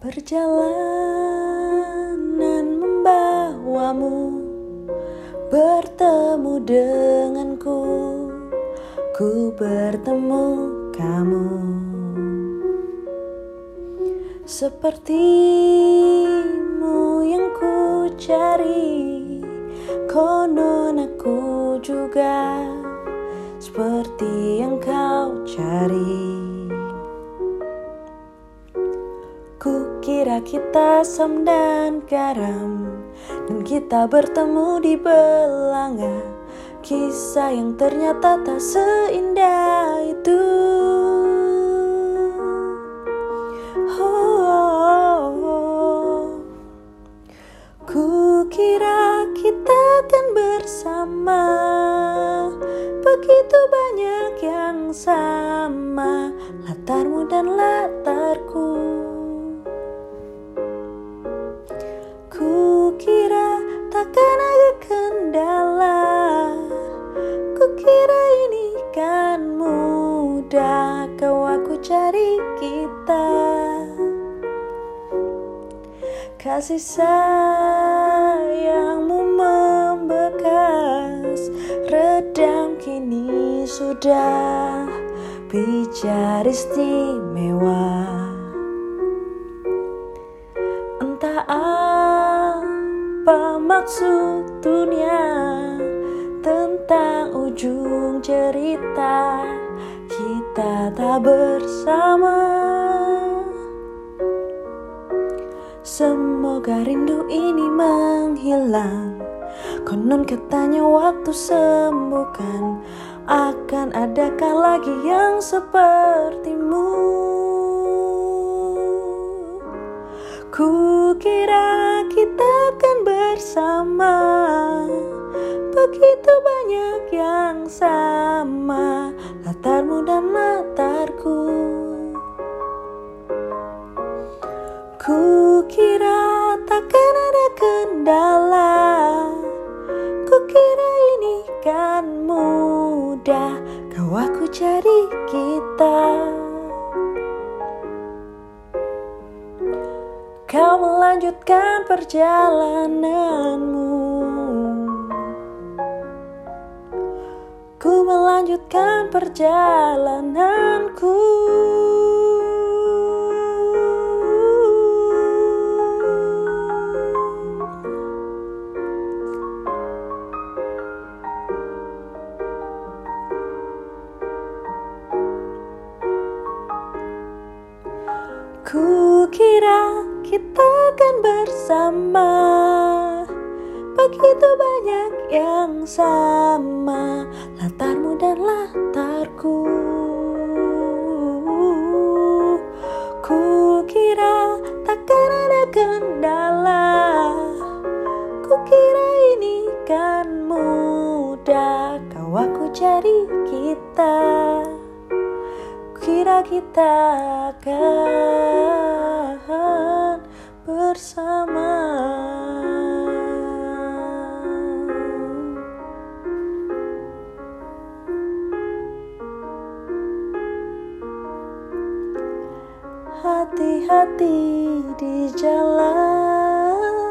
Perjalanan membawamu bertemu denganku, ku bertemu kamu. Sepertimu yang ku cari, konon aku juga seperti yang kau cari. Kukira kita asam dan garam Dan kita bertemu di belanga. Kisah yang ternyata tak seindah itu. Oh, oh, oh. Kukira kita akan bersama. Begitu banyak yang sama. Latarmu dan latarku Kasih sayangmu membekas. Redam kini sudah Bicara istimewa. Entah apa maksud dunia Tentang ujung cerita. Kita tak bersama Semoga rindu ini menghilang. Konon katanya waktu sembuhkan. Akan adakah lagi yang sepertimu? Kukira kita akan bersama. Begitu banyak yang sama. Latarmu dan latarku cari kita. Kau melanjutkan perjalananmu. Ku melanjutkan perjalananku Kukira kita akan bersama. Begitu banyak yang sama Latarmu dan latarku. Kukira takkan ada kendala. Kukira ini kan mudah Kau aku cari kita Kira kita akan bersama. Hati-hati di jalan